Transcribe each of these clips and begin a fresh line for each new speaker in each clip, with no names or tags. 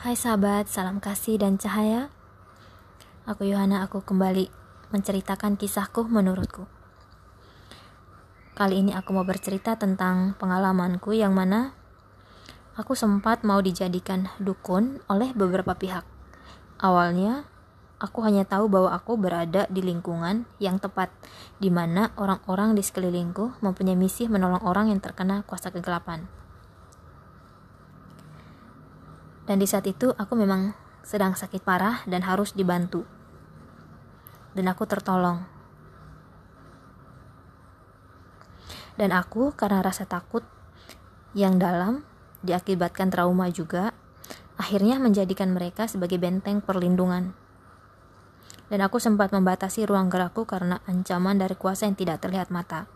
Hai sahabat, salam kasih dan cahaya. Aku Yohana, aku kembali menceritakan kisahku menurutku. Kali ini aku mau bercerita tentang pengalamanku yang mana aku sempat mau dijadikan dukun oleh beberapa pihak. Awalnya, aku hanya tahu bahwa aku berada di lingkungan yang tepat, di mana orang-orang di sekelilingku mempunyai misi menolong orang yang terkena kuasa kegelapan. Dan di saat itu aku memang sedang sakit parah dan harus dibantu. Dan aku tertolong. Dan aku karena rasa takut yang dalam diakibatkan trauma juga, akhirnya menjadikan mereka sebagai benteng perlindungan. Dan aku sempat membatasi ruang gerakku karena ancaman dari kuasa yang tidak terlihat mata.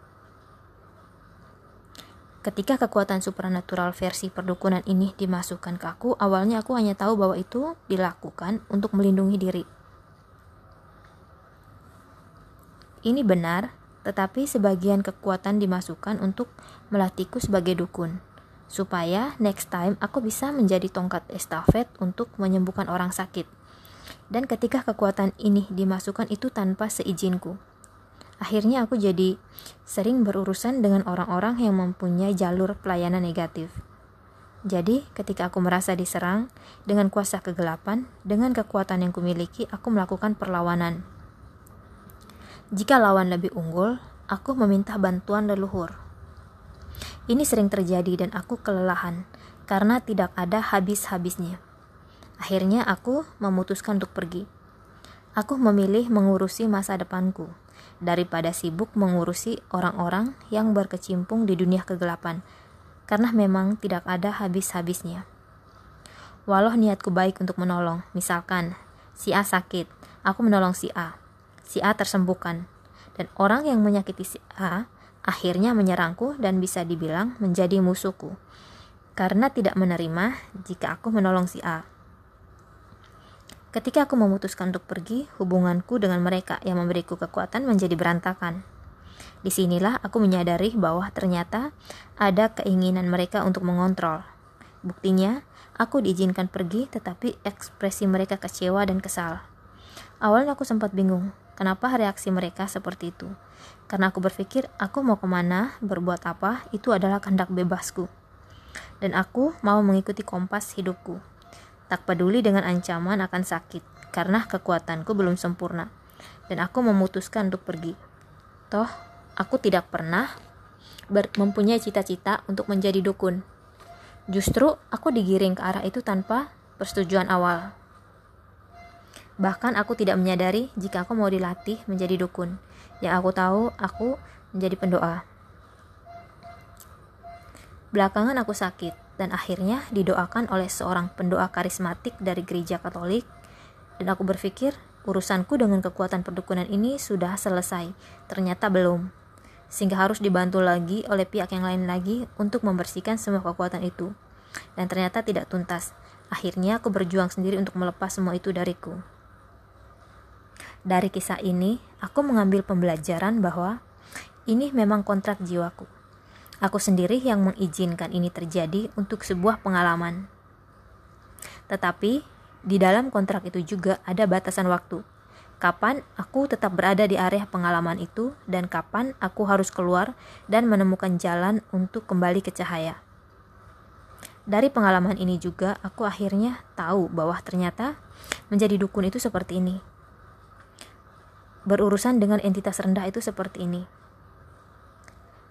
Ketika kekuatan supranatural versi perdukunan ini dimasukkan ke aku, awalnya aku hanya tahu bahwa itu dilakukan untuk melindungi diri. Ini benar, tetapi sebagian kekuatan dimasukkan untuk melatihku sebagai dukun, supaya next time aku bisa menjadi tongkat estafet untuk menyembuhkan orang sakit. Dan ketika kekuatan ini dimasukkan itu tanpa seizinku, Akhirnya aku jadi sering berurusan dengan orang-orang yang mempunyai jalur pelayanan negatif. Jadi, ketika aku merasa diserang dengan kuasa kegelapan, dengan kekuatan yang kumiliki, aku melakukan perlawanan. Jika lawan lebih unggul, aku meminta bantuan leluhur. Ini sering terjadi dan aku kelelahan karena tidak ada habis-habisnya. Akhirnya aku memutuskan untuk pergi. Aku memilih mengurusi masa depanku daripada sibuk mengurusi orang-orang yang berkecimpung di dunia kegelapan, karena memang tidak ada habis-habisnya. Walau niatku baik untuk menolong, misalkan si A sakit, aku menolong si A, si A tersembuhkan, dan orang yang menyakiti si A akhirnya menyerangku dan bisa dibilang menjadi musuhku, karena tidak menerima jika aku menolong si A. Ketika aku memutuskan untuk pergi, hubunganku dengan mereka yang memberiku kekuatan menjadi berantakan. Di sinilah aku menyadari bahwa ternyata ada keinginan mereka untuk mengontrol. Buktinya, aku diizinkan pergi tetapi ekspresi mereka kecewa dan kesal. Awalnya aku sempat bingung, kenapa reaksi mereka seperti itu. Karena aku berpikir, aku mau ke mana, berbuat apa, itu adalah kehendak bebasku. Dan aku mau mengikuti kompas hidupku tak peduli dengan ancaman akan sakit, karena kekuatanku belum sempurna, dan aku memutuskan untuk pergi. Toh, aku tidak pernah mempunyai cita-cita untuk menjadi dukun. Justru aku digiring ke arah itu tanpa persetujuan awal. Bahkan aku tidak menyadari jika aku mau dilatih menjadi dukun. Yang aku tahu, aku menjadi pendoa. Belakangan aku sakit, dan akhirnya didoakan oleh seorang pendoa karismatik dari gereja Katolik. Dan aku berpikir, urusanku dengan kekuatan perdukunan ini sudah selesai. Ternyata belum. Sehingga harus dibantu lagi oleh pihak yang lain lagi untuk membersihkan semua kekuatan itu. Dan ternyata tidak tuntas. Akhirnya aku berjuang sendiri untuk melepas semua itu dariku. Dari kisah ini, aku mengambil pembelajaran bahwa ini memang kontrak jiwaku Aku sendiri yang mengizinkan ini terjadi untuk sebuah pengalaman. Tetapi di dalam kontrak itu juga ada batasan waktu. Kapan aku tetap berada di area pengalaman itu dan kapan aku harus keluar dan menemukan jalan untuk kembali ke cahaya. Dari pengalaman ini juga aku akhirnya tahu bahwa ternyata menjadi dukun itu seperti ini. Berurusan dengan entitas rendah itu seperti ini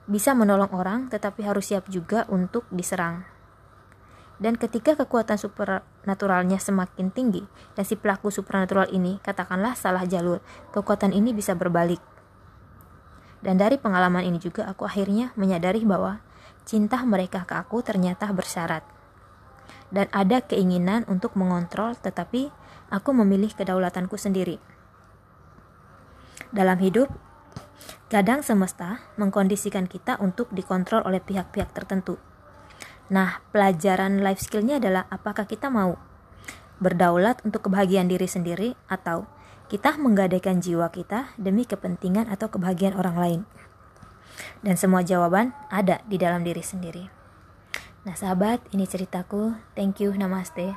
bisa menolong orang, tetapi harus siap juga untuk diserang. Dan ketika kekuatan supernaturalnya semakin tinggi, dan si pelaku supernatural ini katakanlah salah jalur, kekuatan ini bisa berbalik. Dan dari pengalaman ini juga aku akhirnya menyadari bahwa cinta mereka ke aku ternyata bersyarat. Dan ada keinginan untuk mengontrol, tetapi aku memilih kedaulatanku sendiri. Dalam hidup, Kadang semesta mengkondisikan kita untuk dikontrol oleh pihak-pihak tertentu. Nah, pelajaran life skillnya adalah apakah kita mau berdaulat untuk kebahagiaan diri sendiri atau kita menggadaikan jiwa kita demi kepentingan atau kebahagiaan orang lain. Dan semua jawaban ada di dalam diri sendiri. Nah sahabat, ini ceritaku. Thank you, namaste.